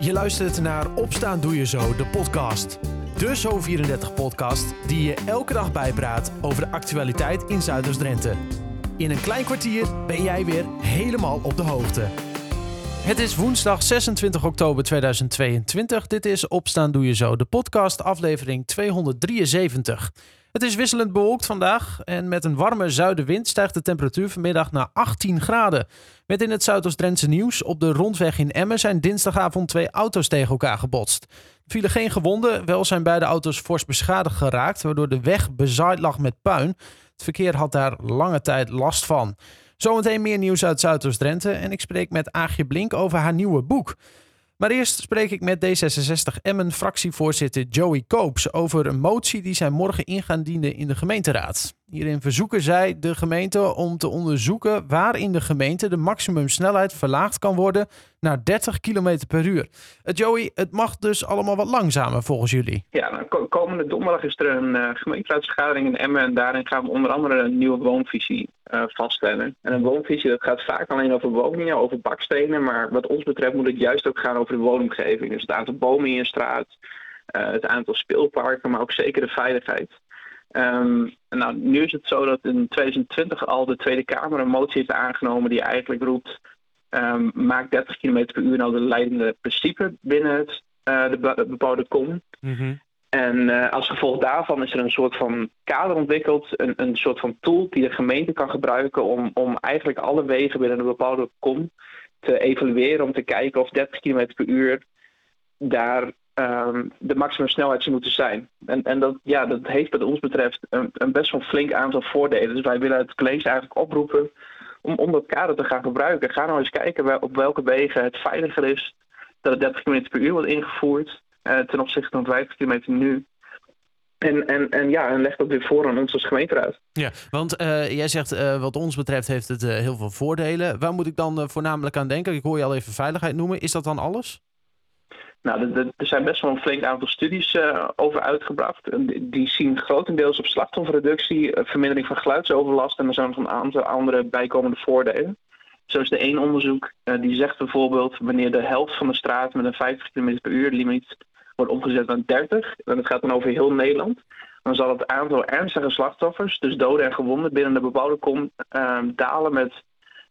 Je luistert naar Opstaan Doe Je Zo, de podcast. De Zo34-podcast die je elke dag bijpraat over de actualiteit in Zuiders-Drenthe. In een klein kwartier ben jij weer helemaal op de hoogte. Het is woensdag 26 oktober 2022. Dit is Opstaan Doe Je Zo, de podcast aflevering 273. Het is wisselend bewolkt vandaag en met een warme zuidenwind stijgt de temperatuur vanmiddag naar 18 graden. Met in het Zuidoost-Drentse nieuws, op de rondweg in Emmen zijn dinsdagavond twee auto's tegen elkaar gebotst. Er vielen geen gewonden, wel zijn beide auto's fors beschadigd geraakt, waardoor de weg bezaaid lag met puin. Het verkeer had daar lange tijd last van. Zometeen meer nieuws uit Zuidoost-Drenthe en ik spreek met Aagje Blink over haar nieuwe boek. Maar eerst spreek ik met D66 Emmen fractievoorzitter Joey Koops over een motie die zij morgen in gaan dienen in de gemeenteraad. Hierin verzoeken zij de gemeente om te onderzoeken waar in de gemeente de maximumsnelheid verlaagd kan worden naar 30 km per uur. Uh, Joey, het mag dus allemaal wat langzamer volgens jullie. Ja, nou, komende donderdag is er een uh, gemeenteraadsvergadering in Emmen en daarin gaan we onder andere een nieuwe woonvisie uh, vaststellen. En een woonvisie dat gaat vaak alleen over woningen, over bakstenen, maar wat ons betreft moet het juist ook gaan over de woonomgeving. Dus het aantal bomen in je straat, het aantal speelparken, maar ook zeker de veiligheid. Um, nou, nu is het zo dat in 2020 al de Tweede Kamer een motie heeft aangenomen die eigenlijk roept: um, maak 30 km per uur nou de leidende principe binnen het, uh, de bebouwde kom. -hmm. En uh, als gevolg daarvan is er een soort van kader ontwikkeld, een, een soort van tool die de gemeente kan gebruiken om, om eigenlijk alle wegen binnen een bepaalde kom te evalueren, om te kijken of 30 km per uur daar um, de maximum snelheid zou moeten zijn. En, en dat, ja, dat heeft wat ons betreft een, een, best wel flink aantal voordelen. Dus wij willen het college eigenlijk oproepen om, om dat kader te gaan gebruiken. Ga nou eens kijken op welke wegen het veiliger is dat het 30 km per uur wordt ingevoerd ten opzichte van 50 km nu. En, en, en ja, en leg dat weer voor aan ons als gemeenteraad. Ja, want uh, jij zegt uh, wat ons betreft heeft het uh, heel veel voordelen. Waar moet ik dan voornamelijk aan denken? Ik hoor je al even veiligheid noemen. Is dat dan alles? Nou, er zijn best wel een flink aantal studies over uitgebracht. Die zien grotendeels op slachtofferreductie, vermindering van geluidsoverlast en er zijn nog een aantal andere bijkomende voordelen. Zo is er één onderzoek die zegt bijvoorbeeld wanneer de helft van de straat met een 50 km per uur limiet wordt omgezet naar 30, en dat gaat dan over heel Nederland, dan zal het aantal ernstige slachtoffers, dus doden en gewonden binnen de bebouwde kom, dalen met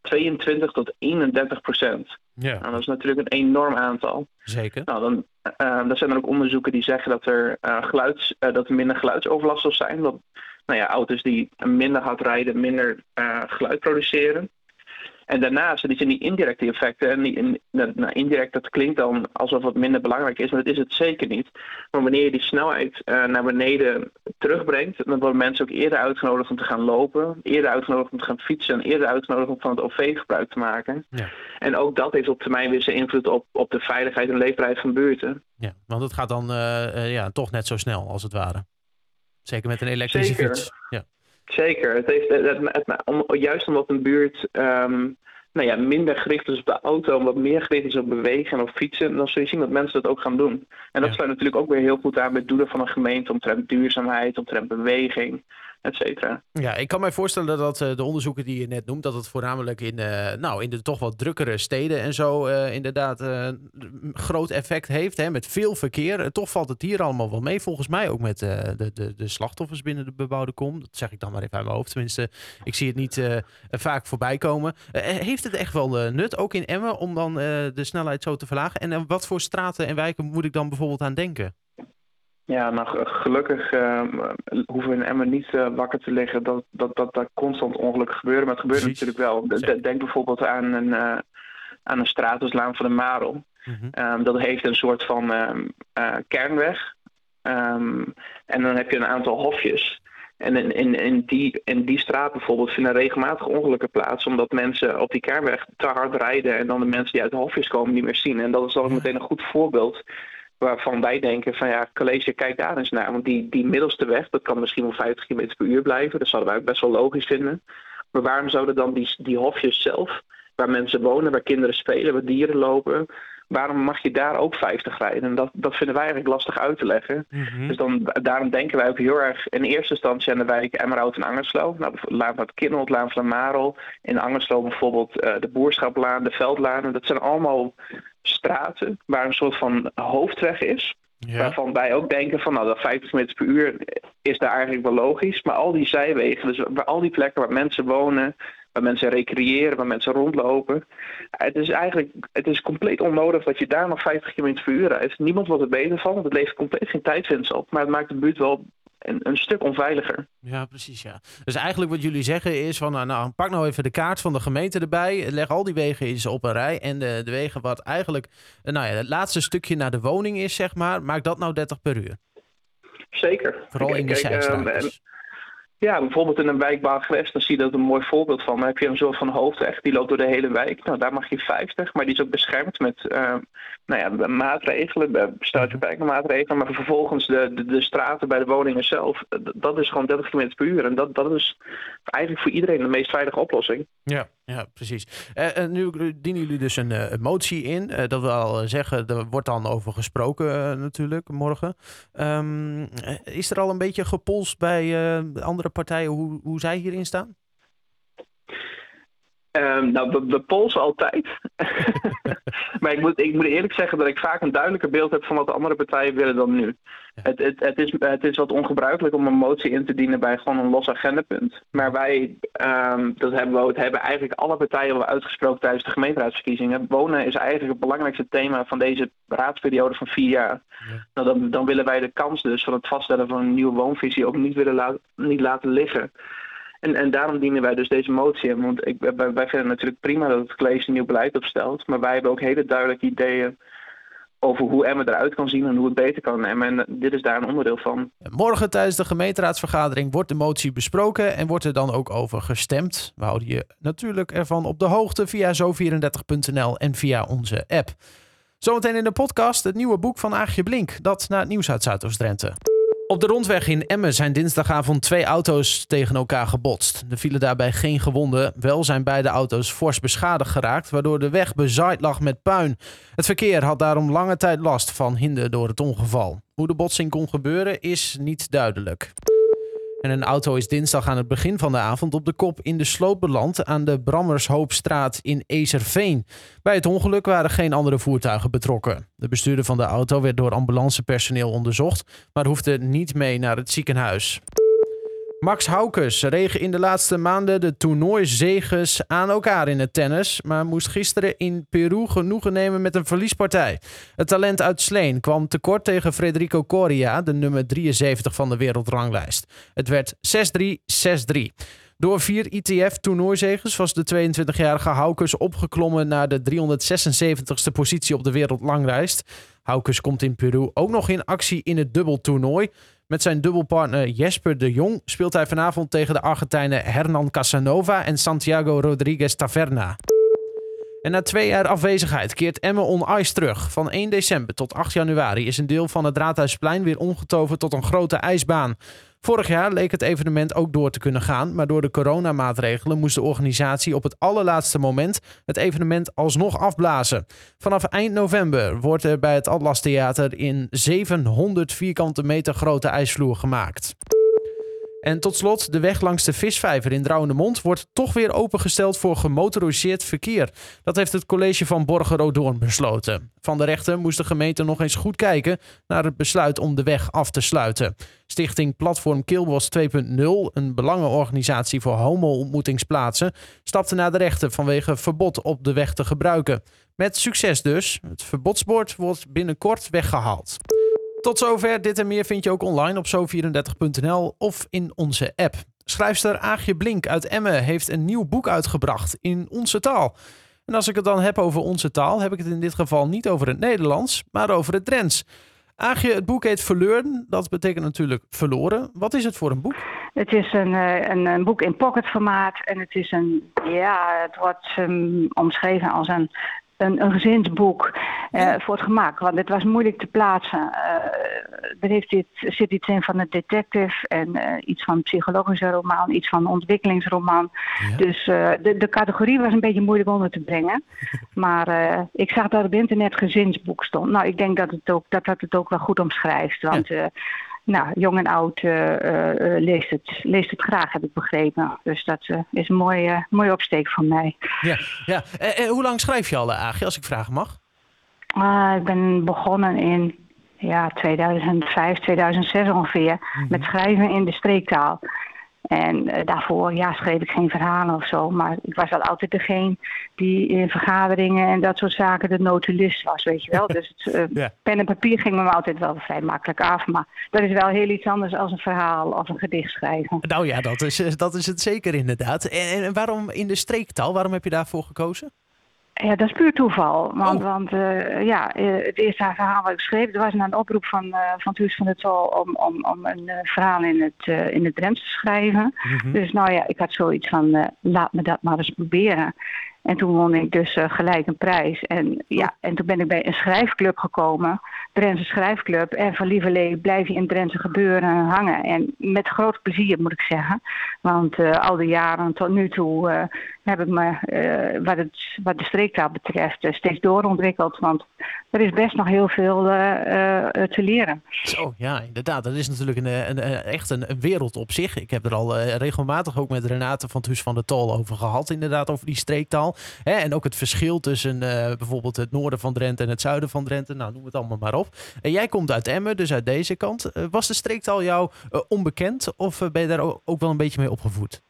22 tot 31 procent. Ja. Nou, dat is natuurlijk een enorm aantal. Zeker. Nou, dan, uh, dan zijn er ook onderzoeken die zeggen dat er, uh, geluids, uh, dat er minder geluidsoverlast zal zijn. Dat nou ja, auto's die minder hard rijden, minder geluid produceren. En daarnaast zijn die indirecte effecten. En die, nou, indirect, dat klinkt dan alsof het minder belangrijk is, maar dat is het zeker niet. Maar wanneer je die snelheid uh, naar beneden terugbrengt, dan worden mensen ook eerder uitgenodigd om te gaan lopen, eerder uitgenodigd om te gaan fietsen en eerder uitgenodigd om van het OV gebruik te maken. Ja. En ook dat heeft op termijn weer zijn invloed op, op de veiligheid en leefbaarheid van buurten. Ja, want het gaat dan uh, uh, ja, toch net zo snel als het ware. Zeker met een elektrische Zeker. fiets. Ja. Zeker. Het heeft, het, het, het, om, juist omdat een buurt um, nou ja, minder gericht is op de auto, wat meer gericht is op bewegen en op fietsen, dan zul je zien dat mensen dat ook gaan doen. En dat ja. sluit natuurlijk ook weer heel goed aan het doelen van een gemeente omtrent duurzaamheid, omtrent beweging Ja, ik kan mij voorstellen dat uh, de onderzoeken die je net noemt, dat het voornamelijk in, uh, nou, in de toch wat drukkere steden en zo uh, inderdaad groot effect heeft. Hè, met veel verkeer. toch valt het hier allemaal wel mee. Volgens mij ook met de, de, de slachtoffers binnen de bebouwde kom. Dat zeg ik dan maar even uit mijn hoofd. Tenminste, ik zie het niet vaak voorbij komen. heeft het echt wel nut, ook in Emmen, om dan de snelheid zo te verlagen? En wat voor straten en wijken moet ik dan bijvoorbeeld aan denken? Ja, nou gelukkig uh, hoeven we in Emmen niet uh, wakker te liggen dat, dat, dat, dat constant ongelukken gebeuren. Maar het gebeurt Precies. natuurlijk wel. De, denk bijvoorbeeld aan een, uh, aan een straat als Laan van de Marel. Mm -hmm. um, dat heeft een soort van kernweg. Um, en dan heb je een aantal hofjes. En in, in, in, die, in die straat bijvoorbeeld vinden regelmatig ongelukken plaats. Omdat mensen op die kernweg te hard rijden. En dan de mensen die uit de hofjes komen niet meer zien. En dat is dan ook meteen een goed voorbeeld waarvan wij denken van ja, college, kijk daar eens naar. Want die, die middelste weg, dat kan misschien wel 50 km per uur blijven. Dat zouden wij best wel logisch vinden. Maar waarom zouden dan die, die hofjes zelf, waar mensen wonen, waar kinderen spelen, waar dieren lopen, waarom mag je daar ook 50 rijden? En dat, dat vinden wij eigenlijk lastig uit te leggen. Mm -hmm. Dus dan, daarom denken wij ook heel erg in eerste instantie aan de wijk Emmerhout en Angerslo. Nou, Laan van het Laan van Marel. In Angerslo bijvoorbeeld uh, de Boerschaplaan, de Veldlaan. Dat zijn allemaal straten waar een soort van hoofdweg is. Waarvan wij ook denken van nou dat 50 km per uur is daar eigenlijk wel logisch. Maar al die zijwegen, dus waar al die plekken waar mensen wonen, waar mensen recreëren, waar mensen rondlopen. Het is eigenlijk het is compleet onnodig dat je daar nog 50 km per uur rijdt. Niemand wordt er beter van, want het levert compleet geen tijdwinst op. Maar het maakt de buurt wel een, een, stuk onveiliger. Ja, precies. Ja. Dus eigenlijk wat jullie zeggen is van, nou, nou, pak nou even de kaart van de gemeente erbij. Leg al die wegen eens op een rij. En de, de wegen wat eigenlijk, nou ja, het laatste stukje naar de woning is, zeg maar. Maak dat nou 30 per uur. Zeker. Vooral in de zijstraatjes. Ja, bijvoorbeeld in een wijkbaan gewest, dan zie je dat een mooi voorbeeld van. Dan heb je een soort van hoofdweg, die loopt door de hele wijk. Nou, daar mag je 50, maar die is ook beschermd met uh, nou ja, maatregelen, bestuursbeperkende maatregelen. Maar vervolgens de, de, de, straten bij de woningen zelf, dat is gewoon 30 km per uur. En dat, dat is eigenlijk voor iedereen de meest veilige oplossing. Ja, ja precies. Uh, nu dienen jullie dus een uh, motie in. dat wil zeggen, er wordt dan over gesproken natuurlijk morgen. Um, is er al een beetje gepolst bij andere partijen hoe, hoe zij hierin staan? Um, nou, we, we polsen altijd. maar ik moet, ik moet eerlijk zeggen dat ik vaak een duidelijker beeld heb van wat de andere partijen willen dan nu. Het, het, het, is, het is wat ongebruikelijk om een motie in te dienen bij gewoon een los agendapunt. Maar wij, um, dat hebben we, het hebben eigenlijk alle partijen wel uitgesproken tijdens de gemeenteraadsverkiezingen. Wonen is eigenlijk het belangrijkste thema van deze raadsperiode van vier jaar. Nou, dan, dan willen wij de kans dus van het vaststellen van een nieuwe woonvisie ook niet willen laten, niet laten liggen. En, en daarom dienen wij dus deze motie in. Want ik, wij, wij vinden natuurlijk prima dat het college een nieuw beleid opstelt. Maar wij hebben ook hele duidelijke ideeën over hoe Emmen eruit kan zien en hoe het beter kan. En dit is daar een onderdeel van. Morgen tijdens de gemeenteraadsvergadering wordt de motie besproken en wordt er dan ook over gestemd. We houden je natuurlijk ervan op de hoogte via zo34.nl en via onze app. Zometeen in de podcast het nieuwe boek van Aagje Blink, dat naar het nieuws uit Zuidoost-Drenthe. Op de rondweg in Emmen zijn dinsdagavond twee auto's tegen elkaar gebotst. Er vielen daarbij geen gewonden. Wel zijn beide auto's fors beschadigd geraakt, waardoor de weg bezaaid lag met puin. Het verkeer had daarom lange tijd last van hinder door het ongeval. Hoe de botsing kon gebeuren is niet duidelijk. En een auto is dinsdag aan het begin van de avond op de kop in de sloot beland aan de Brammershoopstraat in Ezerveen. Bij het ongeluk waren geen andere voertuigen betrokken. De bestuurder van de auto werd door ambulancepersoneel onderzocht, maar hoefde niet mee naar het ziekenhuis. Max Haukes reeg in de laatste maanden de toernooizeges aan elkaar in het tennis, maar moest gisteren in Peru genoegen nemen met een verliespartij. Het talent uit Sleen kwam tekort tegen Federico Coria, de nummer 73 van de wereldranglijst. Het werd 6-3, 6-3. Door vier ITF-toernooizeges was de 22-jarige Haukes opgeklommen naar de 376ste positie op de wereldranglijst. Haukes komt in Peru ook nog in actie in het dubbeltoernooi. Met zijn dubbelpartner Jesper de Jong speelt hij vanavond tegen de Argentijnen Hernan Casanova en Santiago Rodriguez Taverna. En na twee jaar afwezigheid keert Emmen on Ice terug. Van 1 december tot 8 januari is een deel van het Raadhuisplein weer omgetoverd tot een grote ijsbaan. Vorig jaar leek het evenement ook door te kunnen gaan, maar door de coronamaatregelen moest de organisatie op het allerlaatste moment het evenement alsnog afblazen. Vanaf eind november wordt er bij het Atlas Theater in 700 vierkante meter grote ijsvloer gemaakt. En tot slot, de weg langs de visvijver in Mond wordt toch weer opengesteld voor gemotoriseerd verkeer. Dat heeft het college van Borger-Rodoorn besloten. Van de rechter moest de gemeente nog eens goed kijken naar het besluit om de weg af te sluiten. Stichting Platform Kilbos 2.0, een belangenorganisatie voor homo-ontmoetingsplaatsen, stapte naar de rechter vanwege verbod op de weg te gebruiken. Met succes dus. Het verbodsbord wordt binnenkort weggehaald. Tot zover. Dit en meer vind je ook online op zo34.nl of in onze app. Schrijfster Aagje Blink uit Emmen heeft een nieuw boek uitgebracht in onze taal. En als ik het dan heb over onze taal, heb ik het in dit geval niet over het Nederlands, maar over het Drents. Aagje, het boek heet Verleuren. Dat betekent natuurlijk verloren. Wat is het voor een boek? Het is een, eh, een, een boek in pocketformaat. En het is een, ja, het wordt um, omschreven als een een, een gezinsboek uh, voor het gemak. Want het was moeilijk te plaatsen. Uh, er heeft dit, zit iets in van een detective en uh, iets van een psychologische roman, iets van een ontwikkelingsroman. Ja. Dus de, de categorie was een beetje moeilijk onder te brengen. maar ik zag dat op internet gezinsboek stond. Nou, ik denk dat het ook, dat, dat het ook wel goed omschrijft. Want ja nou, jong en oud uh, uh, leest, het, leest het graag, heb ik begrepen. Dus dat is een mooie, mooie opsteek van mij. Ja, ja. En, hoe lang schrijf je al, Aagje, als ik vragen mag? Uh, ik ben begonnen in ja, 2005, 2006 ongeveer mm -hmm. met schrijven in de streektaal. En uh, daarvoor ja, schreef ik geen verhalen of zo. Maar ik was al altijd degene die in vergaderingen en dat soort zaken de notulist was, weet je wel. Dus het, uh, ja. pen en papier ging me altijd wel vrij makkelijk af. Maar dat is wel heel iets anders als een verhaal of een gedicht schrijven. Nou ja, dat is, dat is het zeker inderdaad. En, en waarom in de streektaal? Waarom heb je daarvoor gekozen? Ja, dat is puur toeval. Want, oh. want uh, ja, het eerste verhaal wat ik schreef, dat was een oproep van, uh, van Thuis van het Tol om, om, om een uh, verhaal in het, in het Drents te schrijven. Mm -hmm. Dus nou ja, ik had zoiets van, laat me dat maar eens proberen. En toen won ik dus gelijk een prijs. En, ja, en toen ben ik bij een schrijfclub gekomen, Drentse Schrijfclub. En van lieverlee blijf je in Drentse gebeuren hangen. En met groot plezier moet ik zeggen. Want uh, al die jaren tot nu toe uh, heb ik me, wat, het, wat de streektaal betreft, steeds doorontwikkeld. Want er is best nog heel veel te leren. Zo, ja, inderdaad. Dat is natuurlijk een, een, echt een, wereld op zich. Ik heb er al regelmatig ook met Renate van het Huis van de Tol over gehad. Inderdaad, over die streektaal. Hè? En ook het verschil tussen bijvoorbeeld het noorden van Drenthe en het zuiden van Drenthe. Nou, noem het allemaal maar op. En jij komt uit Emmen, dus uit deze kant. Uh, was de streektaal jou uh, onbekend of ben je daar ook wel een beetje mee opgevoed?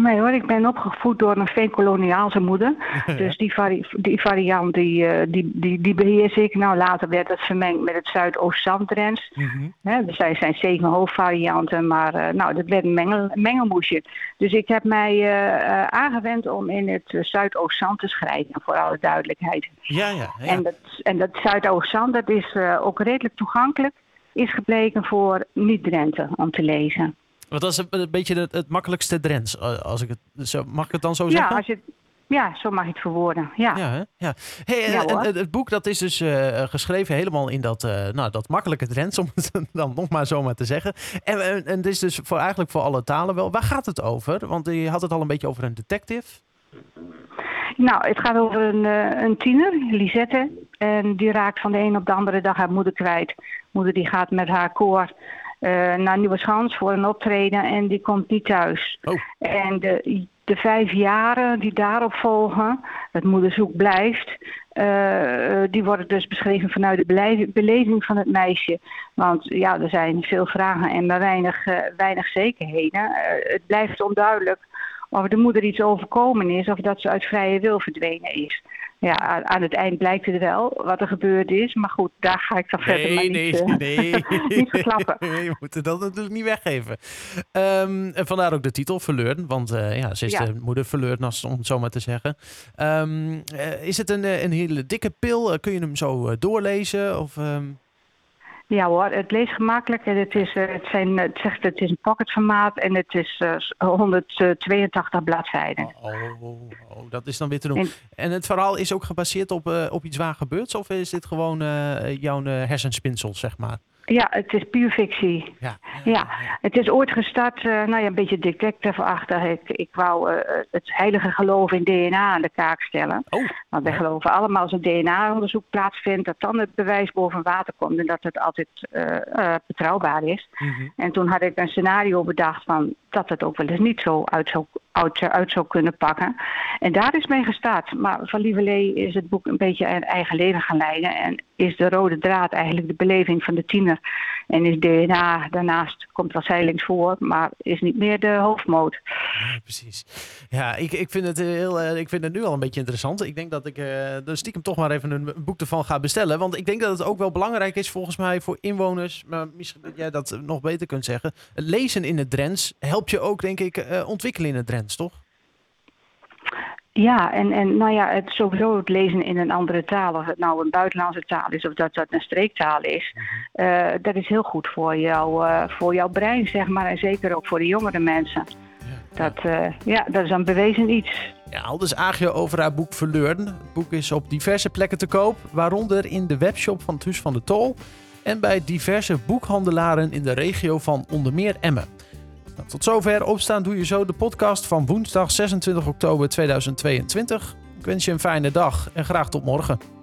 Nee hoor, ik ben opgevoed door een veenkoloniaalse moeder. dus die, vari die variant die, uh, die, die, die beheers ik. Nou, later werd het vermengd met het Zuidoost-Zandrens. Mm -hmm. er zijn, zijn zeven hoofdvarianten, maar uh, nou, dat werd een mengel, mengelmoesje. Dus ik heb mij uh, aangewend om in het Zuidoost-Zand te schrijven, voor alle duidelijkheid. Ja, ja. ja. En dat, en dat Zuidoost-Zand, dat is ook redelijk toegankelijk, is gebleken voor niet-Drenthe om te lezen. Want dat is een, beetje het, het, makkelijkste Drents, als ik het zo, mag ik het dan zo zeggen? Ja, als je, ja zo mag je het verwoorden. Ja, ja, ja. Hey, ja en, en, het boek dat is dus uh, geschreven helemaal in dat, uh, nou, dat makkelijke Drents, om het dan nog maar zo maar te zeggen. En, en, en het is dus voor, eigenlijk voor alle talen wel. Waar gaat het over? Want je had het al een beetje over een detective. Nou, het gaat over een, uh, een tiener, Lisette. En die raakt van de een op de andere dag haar moeder kwijt. Moeder die gaat met haar koor naar Nieuwe Schans voor een optreden en die komt niet thuis. Oh. En de, de vijf jaren die daarop volgen, het moederzoek blijft, uh, die worden dus beschreven vanuit de beleving van het meisje. Want ja, er zijn veel vragen en maar weinig, uh, weinig zekerheden. het blijft onduidelijk of de moeder iets overkomen is of dat ze uit vrije wil verdwenen is ja, aan het eind blijkt het wel wat er gebeurd is. Maar goed, daar ga ik dan nee, verder maar nee, niet, uh, nee. niet verklappen. Nee, we moeten dat natuurlijk niet weggeven. Um, en vandaar ook de titel Verleurd. Want uh, ja, ze is ja. de moeder verleurd, om het zo maar te zeggen. Um, uh, is het een, een hele dikke pil? kun je hem zo doorlezen? Of, um... Ja hoor, het leest gemakkelijk en het, is, het, zijn, het zegt het is een pocketformaat en het is uh, 182 bladzijden. Oh, oh, oh, dat is dan weer te doen. En, en het verhaal is ook gebaseerd op, uh, op iets waar gebeurd of is dit gewoon uh, jouw hersenspinsel, zeg maar? Ja, het is puur fictie. Ja, ja, ja. het is ooit gestart, uh, nou ja, een beetje detective-achtig. Ik, ik wou uh, het heilige geloof in DNA aan de kaak stellen. Oh. Want wij geloven allemaal als een DNA-onderzoek plaatsvindt, dat dan het bewijs boven water komt en dat het altijd uh, betrouwbaar is. Mm -hmm. En toen had ik een scenario bedacht van dat het ook wel eens niet zo uit zou, uit, uit zou kunnen pakken. En daar is mee gestart. Maar van Lieverlee is het boek een beetje een eigen leven gaan leiden. En is de rode draad eigenlijk de beleving van de tiener. En is DNA daarnaast, komt wel zeilings voor, maar is niet meer de hoofdmoot. Ja, precies. Ja, ik, ik, vind het heel, uh, ik vind het nu al een beetje interessant. Ik denk dat ik uh, stiekem toch maar even een boek ervan ga bestellen. Want ik denk dat het ook wel belangrijk is volgens mij voor inwoners. Maar misschien dat jij dat nog beter kunt zeggen. Lezen in het Drents helpt je ook, denk ik, ontwikkelen in het Drents, toch? Ja, en, en nou ja, het sowieso het lezen in een andere taal, of het nou een buitenlandse taal is of dat dat een streektaal is, uh, dat is heel goed voor, jou, uh, voor jouw brein, zeg maar, en zeker ook voor de jongere mensen. Ja, dat, uh, ja, dat is een bewezen iets. Ja, al dus Agio over haar boek Verleurden. Het boek is op diverse plekken te koop, waaronder in de webshop van het Huis van de Tol en bij diverse boekhandelaren in de regio van onder meer Emmen. Nou, tot zover opstaan doe je zo de podcast van woensdag 26 oktober 2022. Ik wens je een fijne dag en graag tot morgen.